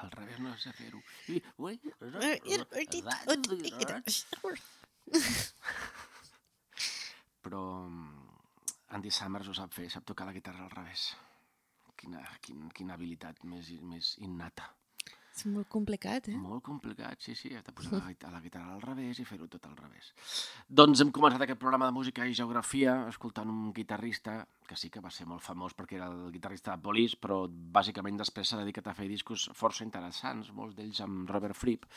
Al revés no sé fer-ho. Però mm, Andy Summers ho sap fer, sap tocar la guitarra al revés. Quina, quin, quina habilitat més, més innata. És molt complicat, eh? Molt complicat, sí, sí, has de posar la, guitarra, la guitarra al revés i fer-ho tot al revés. Doncs hem començat aquest programa de música i geografia escoltant un guitarrista que sí que va ser molt famós perquè era el guitarrista de Police, però bàsicament després s'ha dedicat a fer discos força interessants, molts d'ells amb Robert Fripp.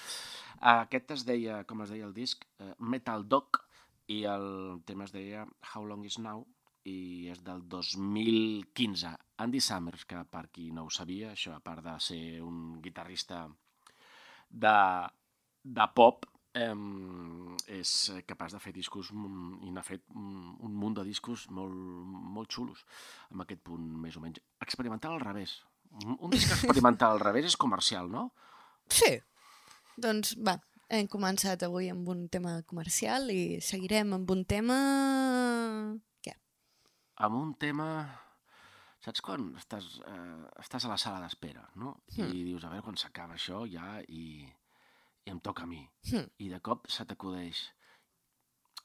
Aquest es deia, com es deia el disc, eh, Metal Dog, i el tema es deia How Long Is Now, i és del 2015. Andy Summers, que per qui no ho sabia, això a part de ser un guitarrista de, de pop, eh, és capaç de fer discos mm, i n'ha fet mm, un munt de discos molt, molt xulos amb aquest punt més o menys. Experimental al revés. Un, un disc experimental al revés és comercial, no? Sí. Doncs va, hem començat avui amb un tema comercial i seguirem amb un tema... Amb un tema... Saps quan estàs, eh, estàs a la sala d'espera, no? I dius, a veure quan s'acaba això ja i, i em toca a mi. Hmm. I de cop se t'acudeix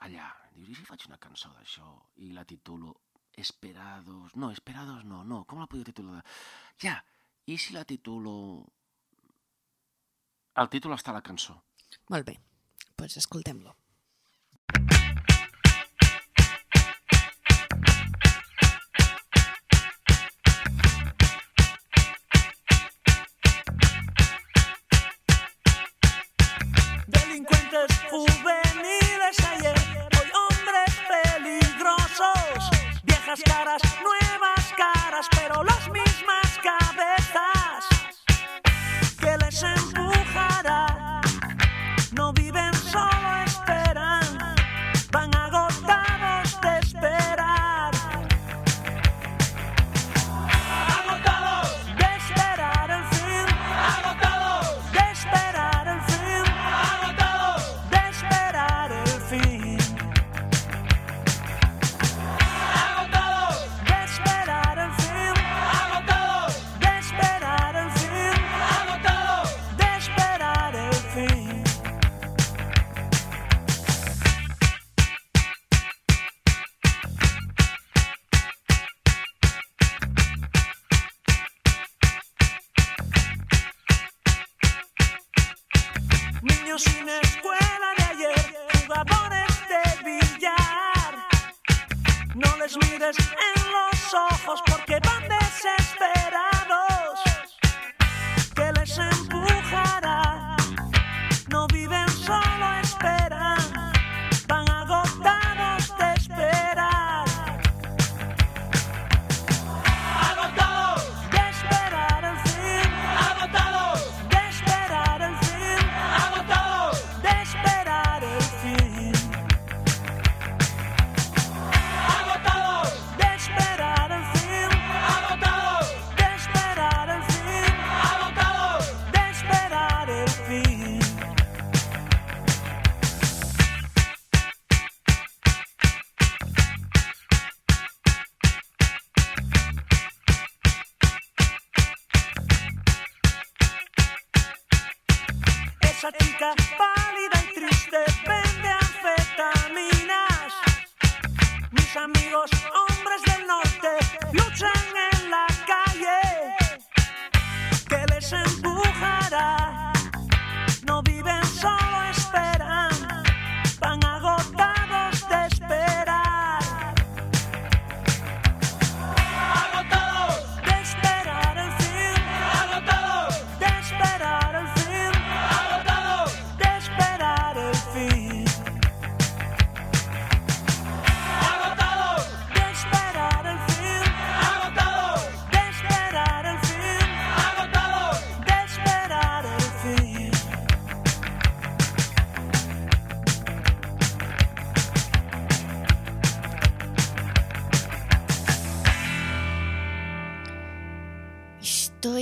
allà. Dius, i si faig una cançó d'això i la titulo Esperados... No, Esperados no, no. Com la podria titular? Ja, i si la titulo... El títol està a la cançó. Molt bé, doncs escoltem-lo. Viejas caras, No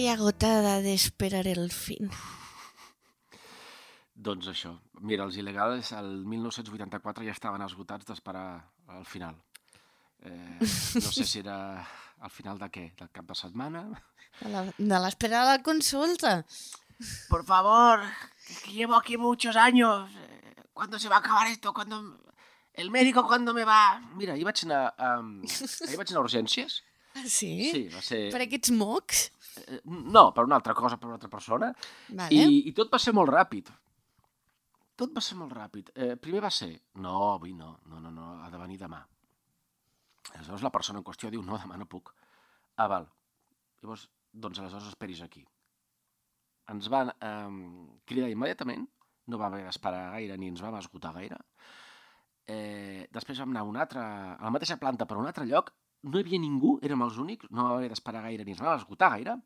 Agotada de esperar el fin. Doncs això. Mira, els il·legals al 1984 ja estaven esgotats d'esperar al final. Eh, no sé si era al final de què? Del cap de setmana? De l'espera de la consulta. Por favor, que llevo aquí muchos años. Eh, ¿Cuándo se va a acabar esto? ¿Cuándo... El médico cuándo me va...? Mira, ahir vaig anar, um, ahir vaig anar a urgències. Ah, sí? Sí, va ser... Per aquests mocs? Eh, No, per una altra cosa, per una altra persona. Vale. I, I tot va ser molt ràpid. Tot va ser molt ràpid. Eh, primer va ser, no, avui no, no, no, no, ha de venir demà. Aleshores la persona en qüestió diu, no, demà no puc. Ah, val. Llavors, doncs aleshores esperis aquí. Ens van eh, cridar immediatament, no va haver d'esperar gaire ni ens vam esgotar gaire. Eh, després vam anar a una altra, a la mateixa planta, per a un altre lloc, no hi havia ningú, érem els únics, no va haver d'esperar gaire ni ens vam esgotar gaire,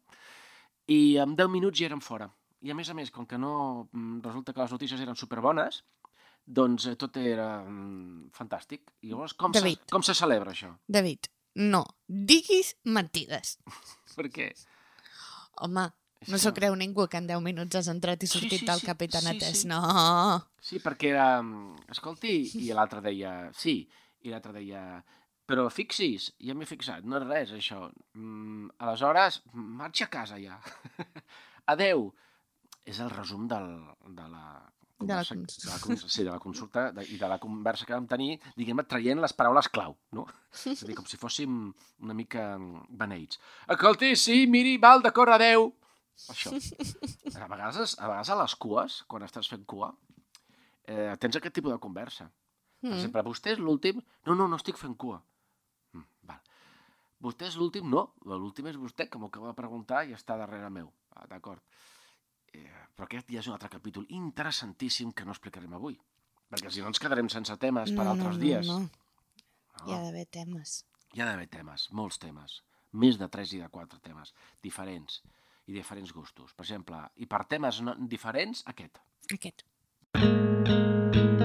i en 10 minuts ja érem fora. I a més a més, com que no... mm, resulta que les notícies eren superbones, doncs eh, tot era mm, fantàstic. I llavors, com, se, David. com se celebra això? David, no. Diguis mentides. Per què? Home, no s'ho creu ningú que en 10 minuts has entrat i Sí, sortit sí, del sí, Capitán sí, Atés. sí. No. Sí, perquè era... mm, Escolti, i l'altre deia... Sí, i l'altre deia... Però fixis, ja m'he fixat, no és res, això. Mm, aleshores, marxa a casa ja. Adeu. És el resum del, de la... De la de la, sí, de la consulta de, i de la conversa que vam tenir, diguem-ne, traient les paraules clau, no? És a dir, com si fóssim una mica beneïts. Escolti, sí, miri, val, d'acord, adeu. Això. A vegades, a vegades a les cues, quan estàs fent cua, eh, tens aquest tipus de conversa. Per Mm. exemple, vostè és l'últim? No, no, no estic fent cua. Vostè és l'últim? No, l'últim és vostè, que m'ho acaba de preguntar i està darrere meu. Ah, D'acord. Eh, però aquest ja és un altre capítol interessantíssim que no explicarem avui. Perquè si no ens quedarem sense temes per no, altres no, dies. No, No. Hi ha d'haver temes. Hi ha d'haver temes, molts temes. Més de 3 i de 4 temes, diferents i diferents gustos. Per exemple, i per temes no, diferents, aquest. Aquest. J,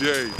Yay.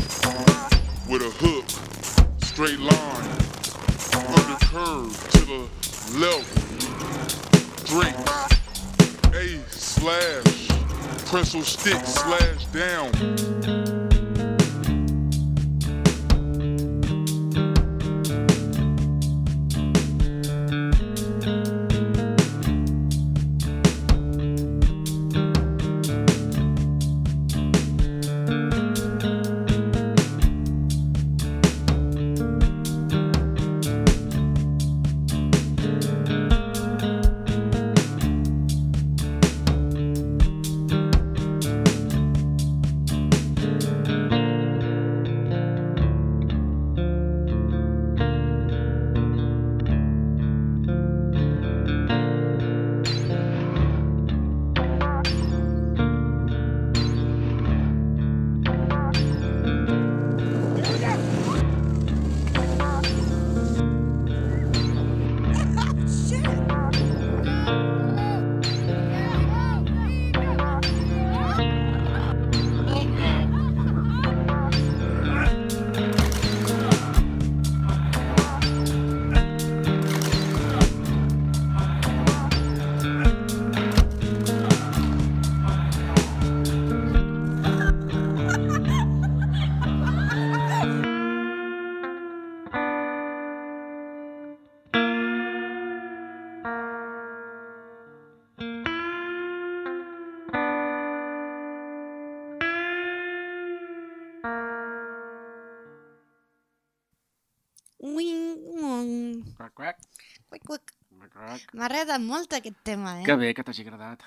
M'ha agradat molt aquest tema, eh? Que bé que t'hagi agradat.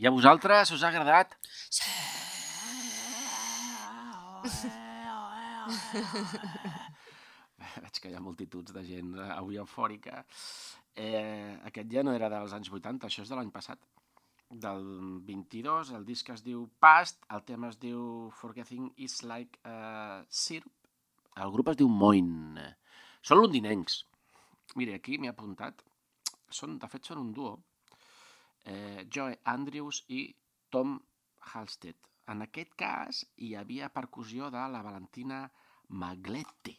I a vosaltres us ha agradat? Veig que hi ha multituds de gent eh, avui eufòrica. Eh, aquest ja no era dels anys 80, això és de l'any passat. Del 22, el disc es diu Past, el tema es diu Forgetting is like uh, syrup. El grup es diu Moin. Són londinencs. Mira, aquí m'he apuntat. Són, de fet, són un duo. Eh, Joe Andrews i Tom Halstead. En aquest cas, hi havia percussió de la Valentina Magletti.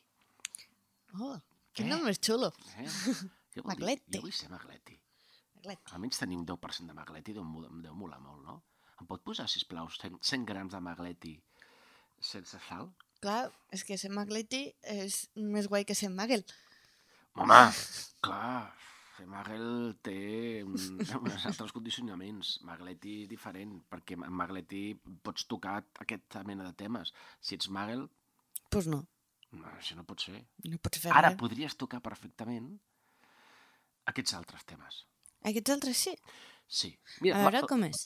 Oh, quin Eh? nom més xulo. Eh? Jo Magletti. Jo vull ser Magletti. Magletti. Almenys tenim 10% de Magletti, deu, deu molar molt, no? Em pot posar, sisplau, 100, 100 grams de Magletti sense sal? Clar, és que ser Magletti és més guai que ser Magel. Home, clar, Magel té un, uns altres condicionaments. Magletti és diferent, perquè amb Magletti pots tocar aquesta mena de temes. Si ets Magel, Doncs pues no, no, això no pot ser. no pots fer Ara res. podries tocar perfectament aquests altres temes. Aquests altres sí. Sí. A veure com és.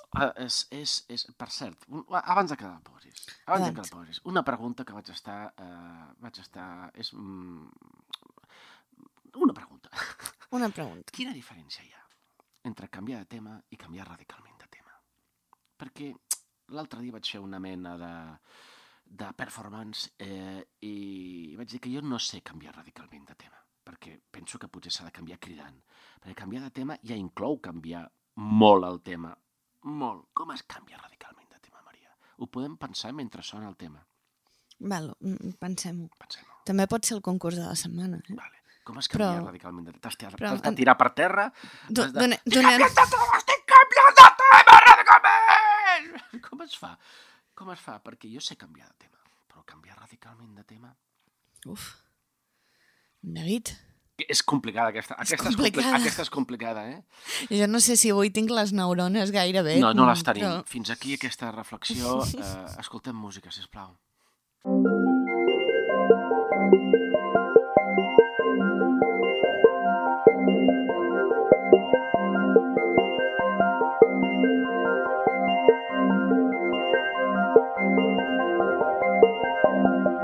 És, és, és, per cert, abans de que la posis, abans, de que Abans. la posis, una pregunta que vaig estar, uh, vaig estar, és, mm, una pregunta. Una pregunta. Quina diferència hi ha entre canviar de tema i canviar radicalment de tema? Perquè l'altre dia vaig fer una mena de, de performance eh, i vaig dir que jo no sé canviar radicalment de tema, perquè penso que potser s'ha de canviar cridant. Perquè canviar de tema ja inclou canviar molt el tema. Molt. Com es canvia radicalment de tema, Maria? Ho podem pensar mentre sona el tema. Val, mm, pensem-ho. Pensem-ho. També pot ser el concurs de la setmana. Eh? Vale. Com es canvia Però- radicalment de tema? T'has de en- tirar per terra? Do, de- done, Estic donem... canviant de tema! Estic canviant de tema radicalment! Com es fa? Com es fa? Perquè jo sé canviar de tema, però canviar radicalment de tema... Uf. David, És complicada aquesta. És Aquesta és, compli complicada. aquesta és complicada, eh? jo no sé si avui tinc les neurones gaire bé. No, no les tenim. però- Fins aquí aquesta reflexió. Eh, escoltem música, sisplau. Thank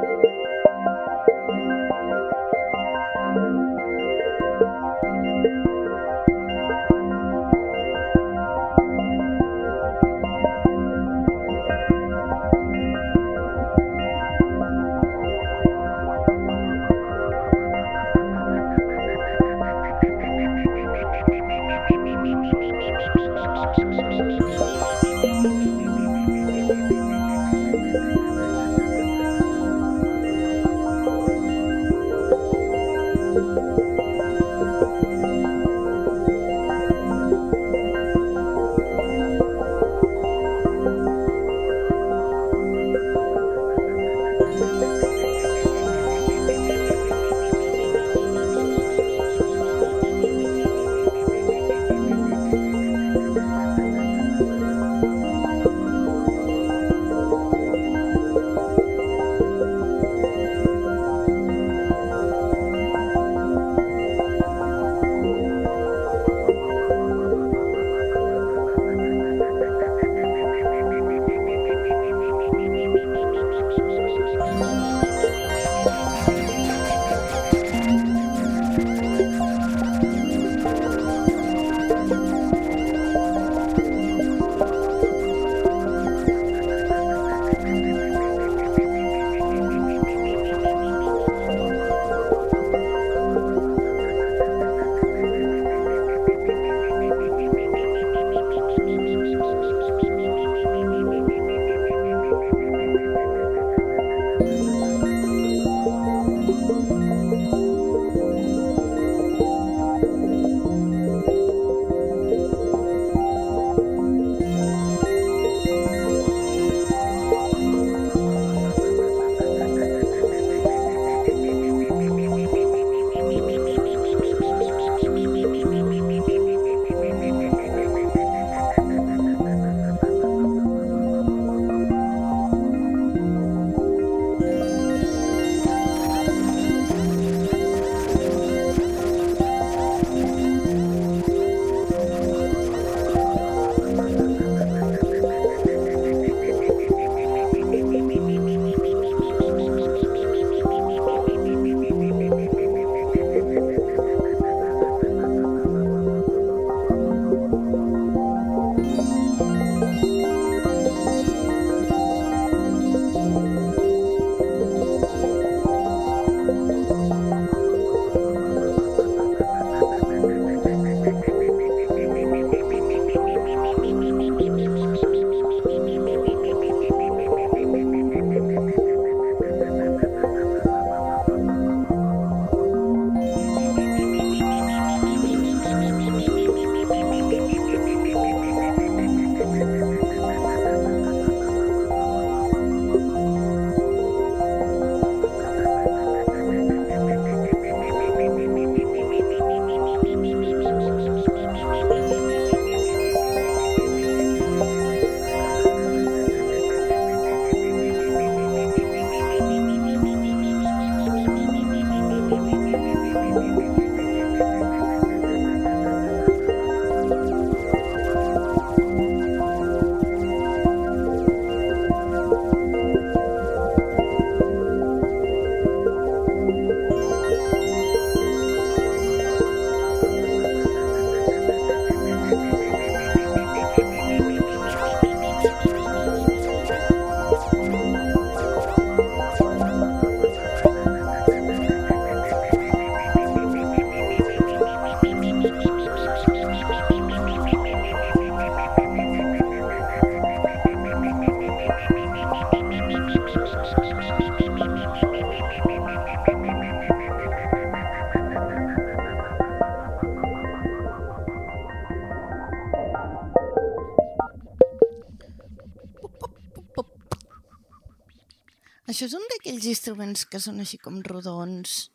instruments que són així com rodons.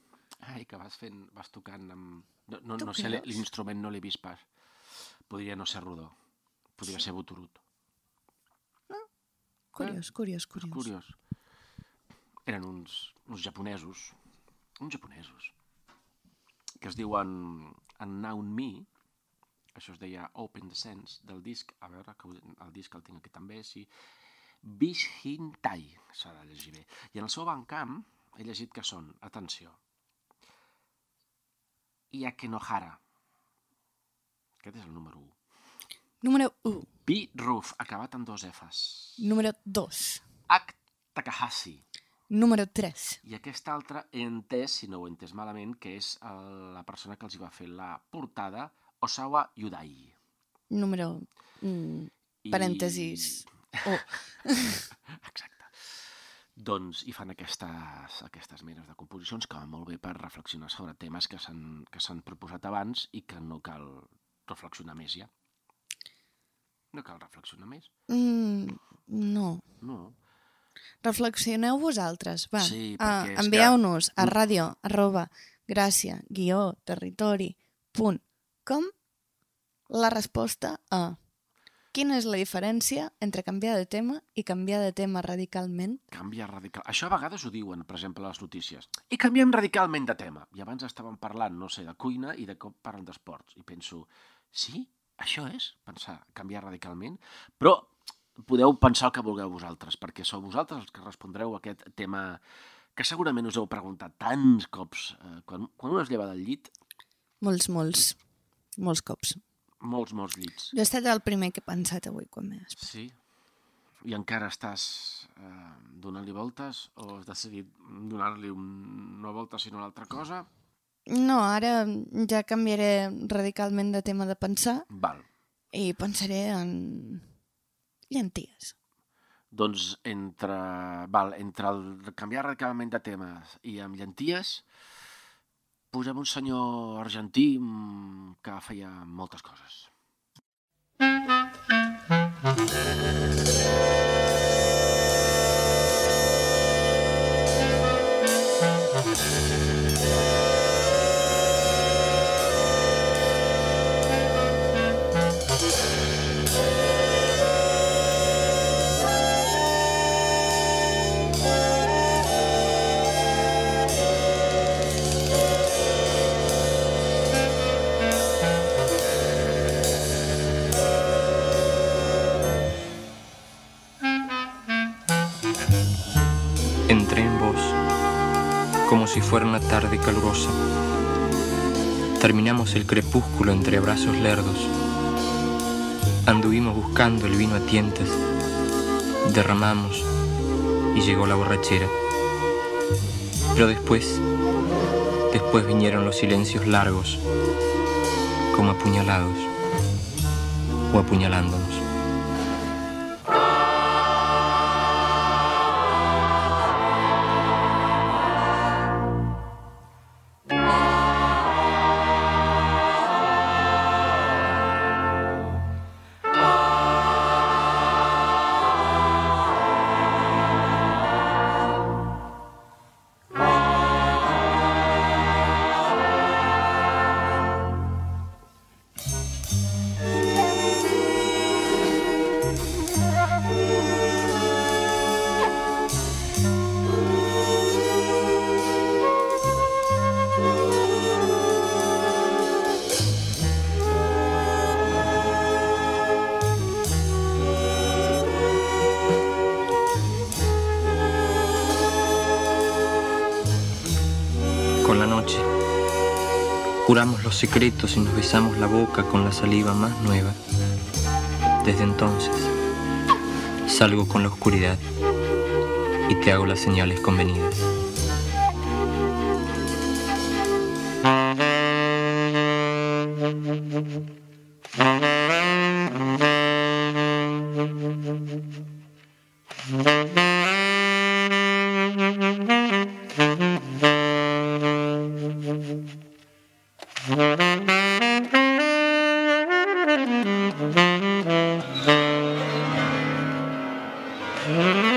Ai, que vas fent, vas tocant amb... No, no, no sé, l'instrument no l'he vist pas. Podria no ser rodó. Podria ser boturut. Curiós, curiós, És curiós. curiós. Eren uns, uns japonesos, uns japonesos, que es diuen Unknown Me, això es deia Open the Sense del disc, a veure, que el disc el tinc aquí també, sí, Bishintai, s'ha de llegir bé. I en el seu bancamp he llegit que són, atenció, Iakenohara, aquest és el número 1. Número 1. B. Roof, acabat amb dos Fs. Número 2. H. Takahashi. Número 3. I aquest altre he entès, si no ho he entès malament, que és el, la persona que els hi va fer la portada, Osawa Yudai. Número... Mm, I... Oh. Exacte. Doncs hi fan aquestes, aquestes menes de composicions que van molt bé per reflexionar sobre temes que s'han que proposat abans i que no cal reflexionar més ja. No cal reflexionar més. Mm, no. No. Reflexioneu vosaltres, va. Sí, Ah, perquè que- Envieu-nos a ràdio arroba gràcia guió territori punt com la resposta a quina és la diferència entre canviar de tema i canviar de tema radicalment? Canvia radical. Això a vegades ho diuen, per exemple, a les notícies. I canviem radicalment de tema. I abans estàvem parlant, no sé, de cuina i de cop parlen d'esports. I penso, sí, això és pensar, canviar radicalment? Però podeu pensar el que vulgueu vosaltres, perquè sou vosaltres els que respondreu a aquest tema que segurament us heu preguntat tants cops. Eh, quan, quan un es lleva del llit, Molts, molts, molts cops. Molts, molts llits. Jo he estat el primer que he pensat avui quan m'he despertat. Sí. I encara estàs eh, donant-li voltes o has decidit donar-li un, no volta sinó una altra cosa? No, ara ja canviaré radicalment de tema de pensar Val. i pensaré en llenties. Doncs entre, val, entre el canviar radicalment de temes i amb llenties, posem un senyor argentí mm, que feia moltes coses. Entré en vos, como si fuera una tarde calurosa. Terminamos el crepúsculo entre abrazos lerdos. Anduvimos buscando el vino a tientas. Derramamos y llegó la borrachera. Pero después, después vinieron los silencios largos, como apuñalados o apuñalándonos. Secretos y nos besamos la boca con la saliva más nueva. Desde entonces, salgo con la oscuridad y te hago las señales convenidas. Mm-hmm.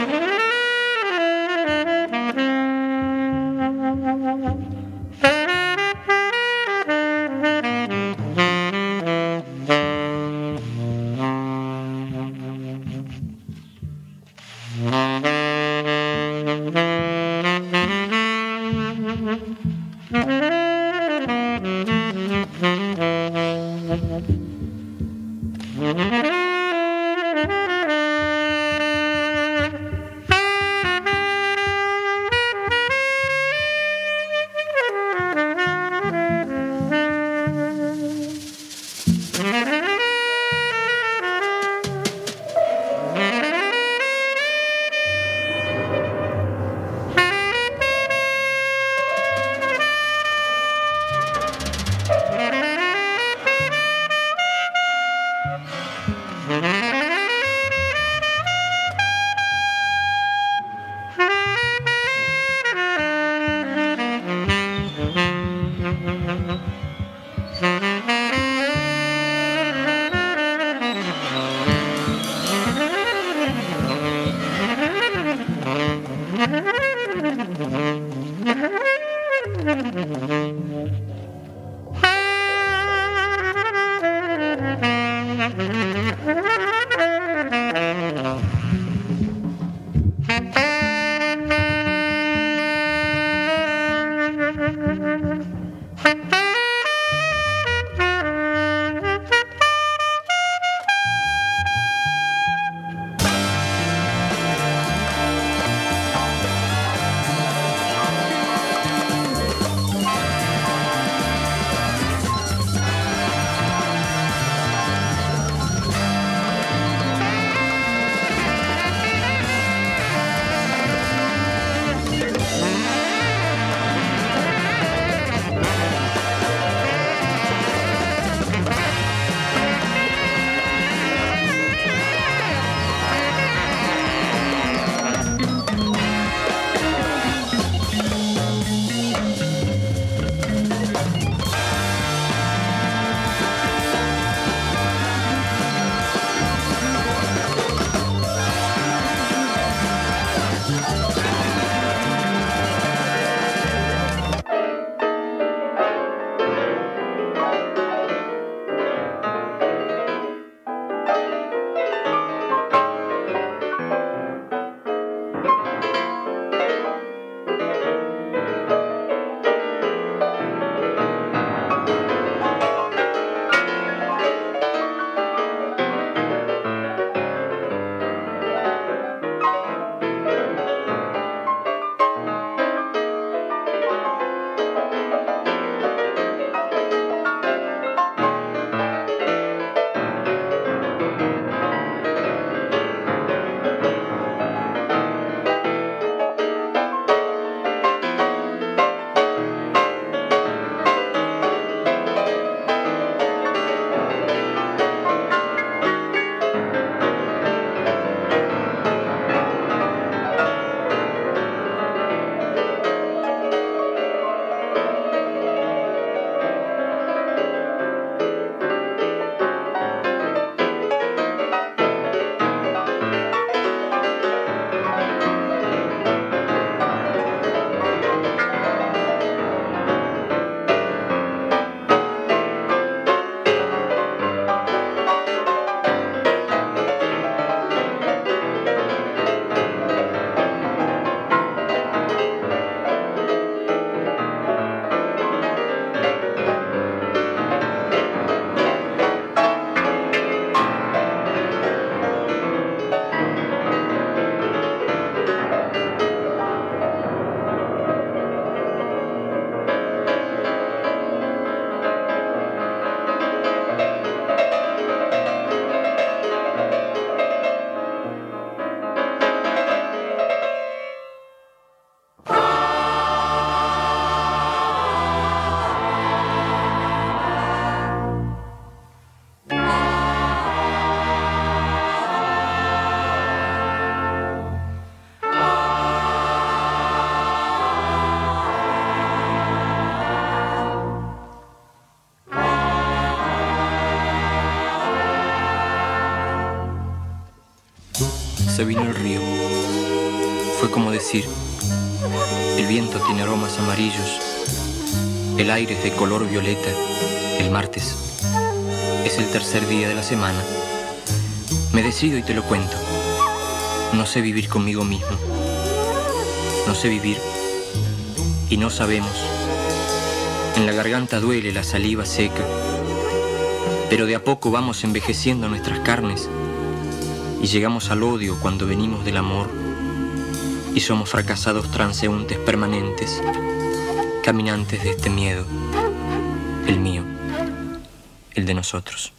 Se vino el río. Fue como decir, el viento tiene aromas amarillos, el aire es de color violeta, el martes. Es el tercer día de la semana. Me decido y te lo cuento. No sé vivir conmigo mismo. No sé vivir y no sabemos. En la garganta duele la saliva seca. Pero de a poco vamos envejeciendo nuestras carnes y llegamos al odio cuando venimos del amor y somos fracasados transeúntes permanentes, caminantes de este miedo, el mío, el de nosotros.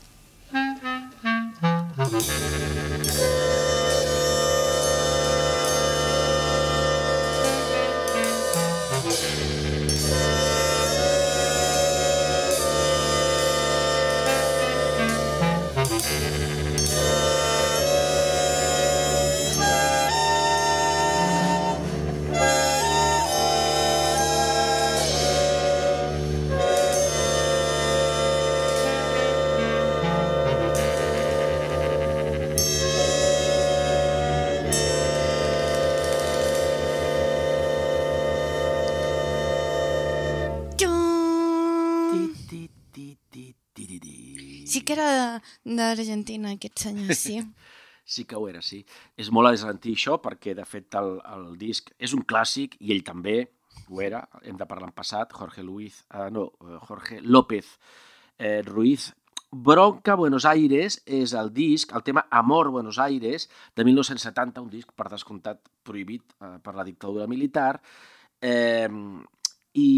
d'Argentina, aquest senyor, sí. Sí que ho era, sí. És molt argentí això, perquè de fet el, el disc és un clàssic i ell també ho era, hem de parlar en passat, Jorge Luis, uh, no, eh, Jorge López eh, Ruiz. Bronca Buenos Aires és el disc, el tema Amor Buenos Aires, de 1970, un disc per descomptat prohibit eh, per la dictadura militar, eh, i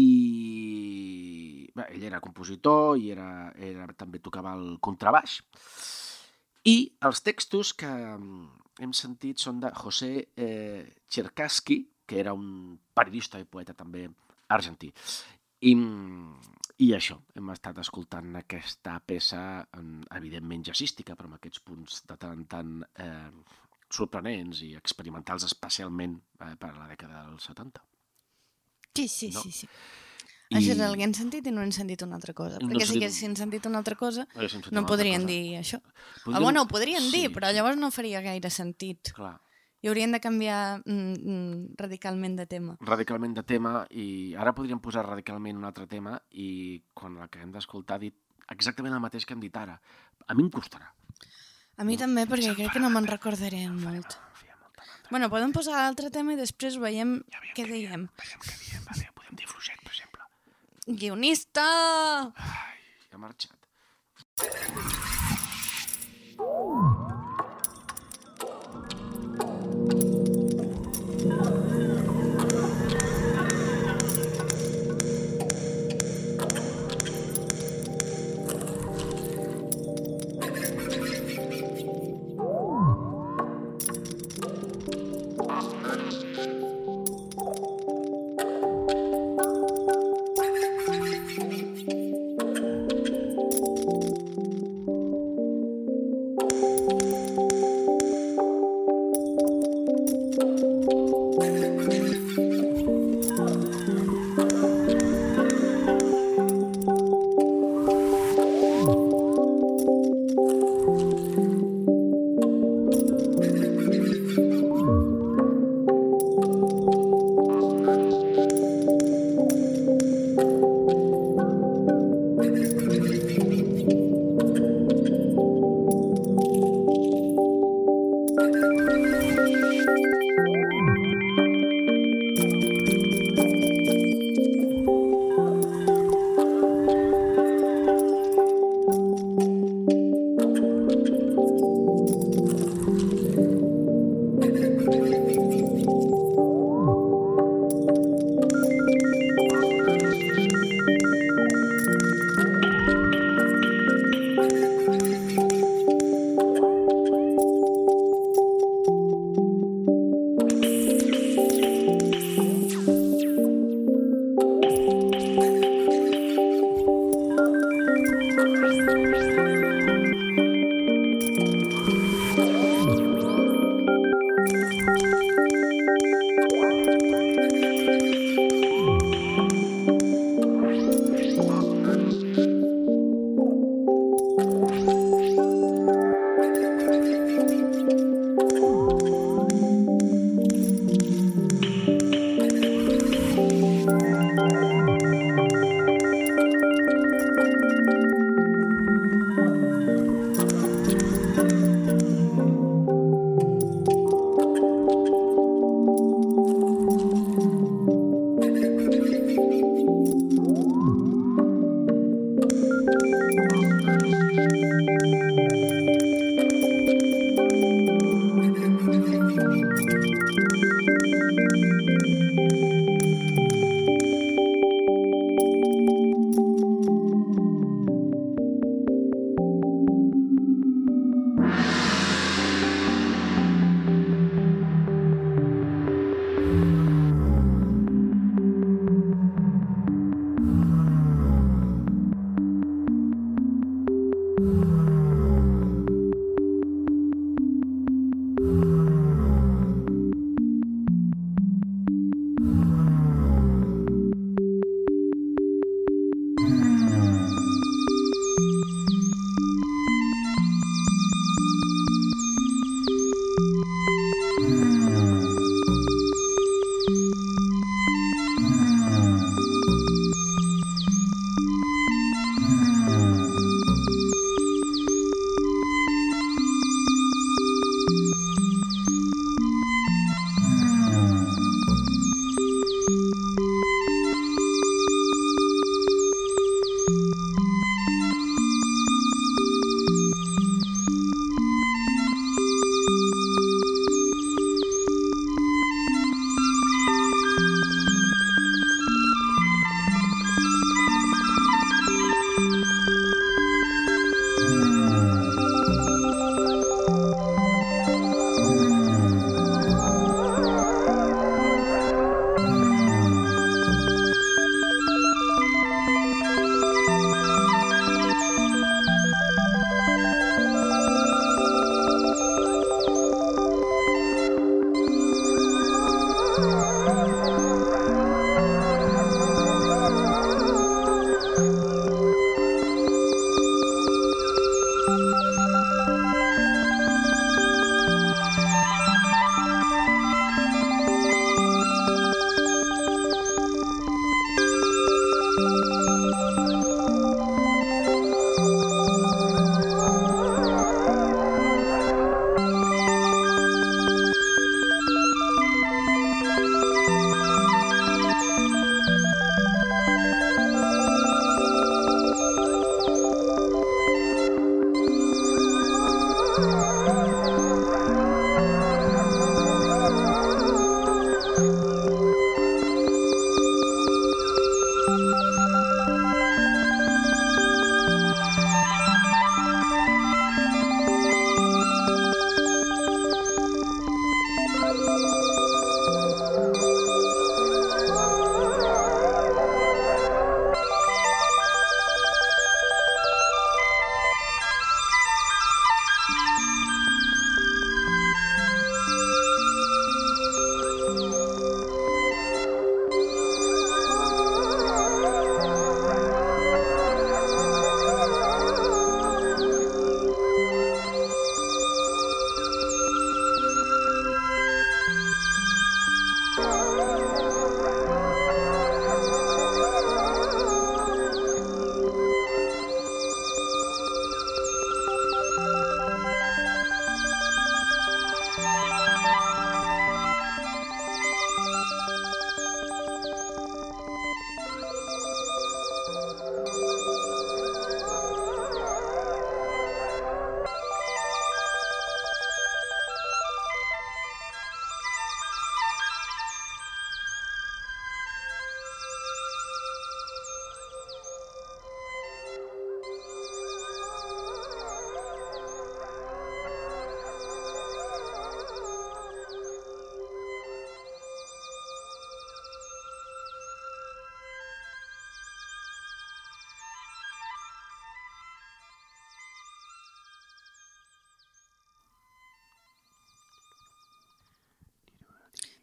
bé, ell era compositor i era, era, també tocava el contrabaix. I els textos que mm, hem sentit són de José eh, Cherkassky, que era un periodista i poeta també argentí. I, mm, I això, hem estat escoltant aquesta peça, evidentment jazzística, però amb aquests punts de tant en tant eh, sorprenents i experimentals, especialment eh, per a la dècada dels 70. Sí, sí, No. sí, sí. I- Això és el que hem sentit i no hem sentit una altra cosa. No Perquè hem si sentit- haguessin sentit una altra cosa, sentit no podrien cosa. dir això. Podríem- Ah, bueno, ho podrien dir, Sí, però sí. llavors no faria gaire sentit. Clar, I haurien de canviar mm, mm, radicalment de tema. radicalment de tema i ara podríem posar radicalment un altre tema i quan l'acabem d'escoltar ha dit exactament el mateix que hem dit ara. A mi em costarà. A mi també, perquè crec que no me'n recordaré molt. Molta mandra. Bueno, podem posar l'altre tema i després veiem què diem. Veiem què diem. Veure, podem dir fluixet, per exemple. Guionista! Ai, ha marxat.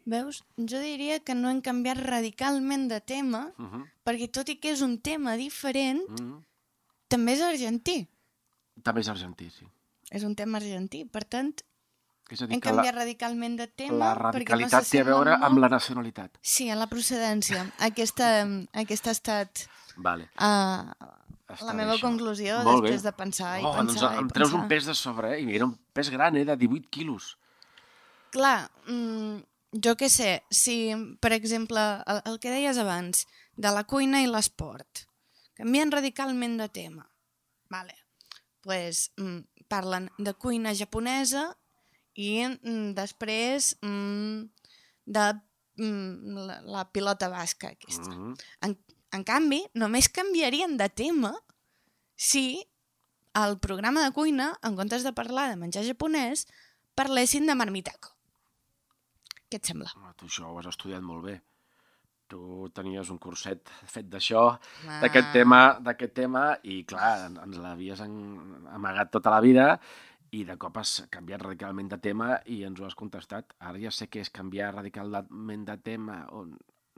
Veus? Jo diria que no hem canviat radicalment de tema, Uh -huh. perquè tot i que és un tema diferent, Uh -huh. també és argentí. També és argentí, sí. És un tema argentí. Per tant, És a dir, hem que la, canviat radicalment de tema. la perquè no radicalitat té a veure molt- amb la nacionalitat. Sí, a la procedència. Aquesta, aquesta ha estat Vale. uh, Està la bé, meva això. conclusió Molt bé. després de pensar i oh, pensar doncs i em treus pensar. un pes de sobre, eh? I era un pes gran, eh? De 18 quilos. Clar, mm, jo què sé, si, per exemple, el, el que deies abans, de la cuina i l'esport, canvien radicalment de tema. Vale. pues, mm, parlen de cuina japonesa i mm, després mm, de mm, la, la pilota basca aquesta. Mm -hmm. En, en canvi, només canviarien de tema si al programa de cuina, en comptes de parlar de menjar japonès, parlessin de marmitaco. Què et sembla? Tu això ho has estudiat molt bé. Tu tenies un curset fet d'això, Ah. d'aquest tema, d'aquest tema, i clar, en- ens l'havies amagat tota la vida i de cop has canviat radicalment de tema i ens ho has contestat. Ara ja sé què és canviar radicalment de tema. O...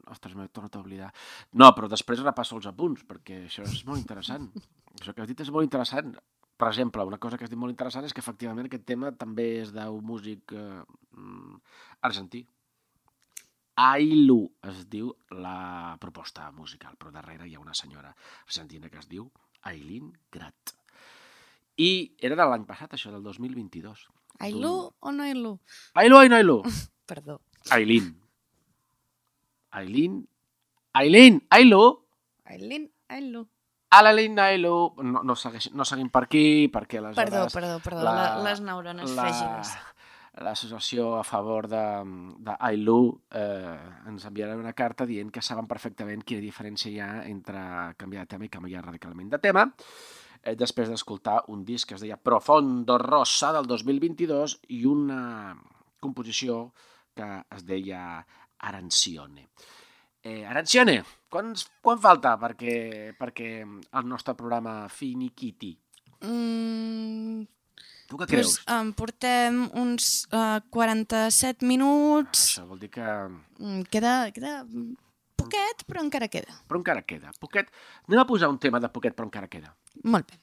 Ostres, m'he tornat a oblidar. No, però després repasso els apunts, perquè això és molt interessant. això que has dit és molt interessant. Per exemple, una cosa que has dit molt interessant és que efectivament aquest tema també és d'un músic eh, mm, argentí. Ailu es diu la proposta musical, però darrere hi ha una senyora argentina que es diu Aileen Grat. I era de l'any passat, això, del 2022. Ailu o no Ailu? Ailu, Ailu, Ailu. Perdó. Aileen. Aileen. Aileen, Ailu. Aileen, Ailu. Aileen, Ailu. No, no, segueix, no seguim per aquí, perquè aleshores... Perdó, perdó, perdó. La, les neurones fègides. L'associació a favor de, eh, ens enviarà una carta dient que saben perfectament quina diferència hi ha entre canviar de tema i canviar radicalment de tema. Eh, després d'escoltar un disc que es deia Profondo Rosa del 2022 i una composició que es deia Arancione. Eh, Arancione, quants, quan falta perquè, perquè el nostre programa finiquiti? Mm, Tu què creus? em portem uns uh, 47 minuts. Això vol dir que... Mm, queda, queda poquet, però encara queda. Però encara queda. Poquet... Anem a posar un tema de poquet, però encara queda. Molt bé.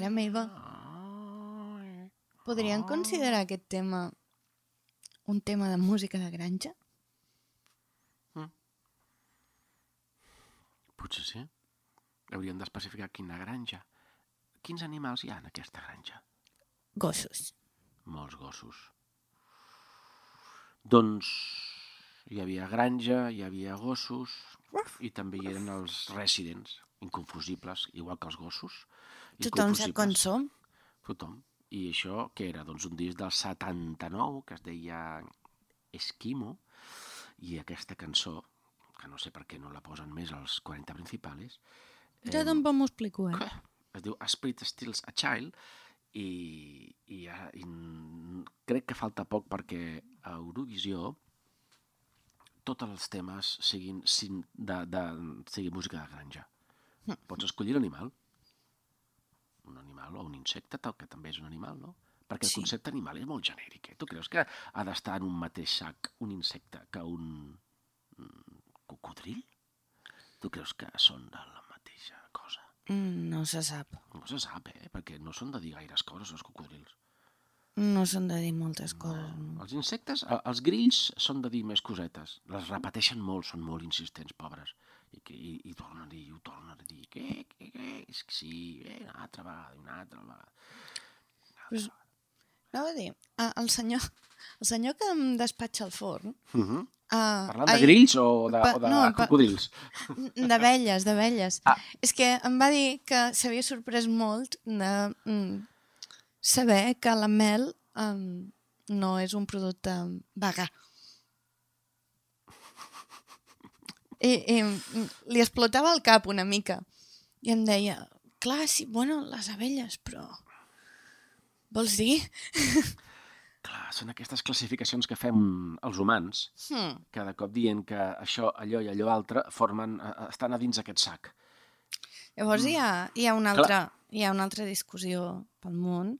Mare meva. Podrien considerar aquest tema un tema de música de granja? Potser sí. Hauríem d'especificar quina granja. Quins animals hi ha en aquesta granja? Gossos. Molts gossos. Doncs hi havia granja, hi havia gossos i també hi eren els residents, inconfusibles, igual que els gossos. Tothom sap com som. Tothom. I això, què era? Doncs un disc del 79 que es deia Esquimo i aquesta cançó, que no sé per què no la posen més als 40 principals, Jo tampoc m'ho explico, eh? Es diu A Spirit Steals a Child i, i, ja- i crec que falta poc perquè a Eurovisió tots els temes siguin, sin- de, de, sigui música de granja. Pots escollir l'animal. Un animal o un insecte, tal, que també és un animal, no? Perquè el Sí. concepte animal és molt genèric. Eh? Tu creus que ha d'estar en un mateix sac un insecte que un mm, cocodril? Tu creus que són de la mateixa cosa? Mm, No se sap. No se sap, eh? Perquè no són de dir gaires coses, els cocodrils. No són de dir moltes coses. No. Els insectes, els grills són de dir més cosetes. Les repeteixen molt, són molt insistents, pobres. I, que, i, i tornen a dir, i ho tornen a dir. Què, què, què? És que sí, eh, una altra vegada, una altra vegada. Pues, anava a dir, el senyor, el senyor que em despatxa el forn... Uh -huh. ah, Parlant de ahir- grills o de, pa- o de no, cocodrils? D'abelles, d'abelles. Ah. És que em va dir que s'havia sorprès molt de mm, saber que la mel um, no és un producte vegà. I, i li explotava el cap una mica. I em deia, clar, sí, bueno, les abelles, però... Vols dir? Clar, són aquestes classificacions que fem els humans, Hmm. cada cop dient que això, allò i allò altre formen, eh, estan a dins aquest sac. Llavors hi ha, hi, ha una Clar. altra, hi ha una altra discussió pel món,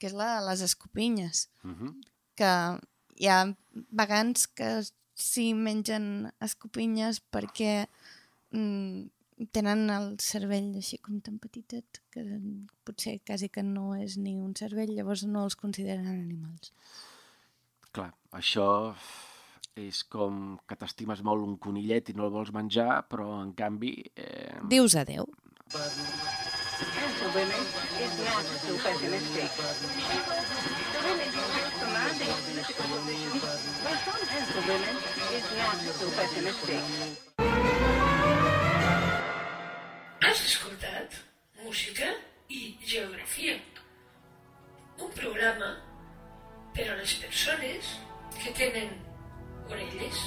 que és la de les escopinyes. Uh -huh. que hi ha vegans que sí mengen escopinyes perquè mm, tenen el cervell així com tan petitet que potser quasi que no és ni un cervell, llavors no els consideren animals. Clar, això és com que t'estimes molt un conillet i no el vols menjar, però en canvi... Eh, Dius adeu. Answer women is not Has escoltat música i geografia. Un programa per a les persones que tenen orelles.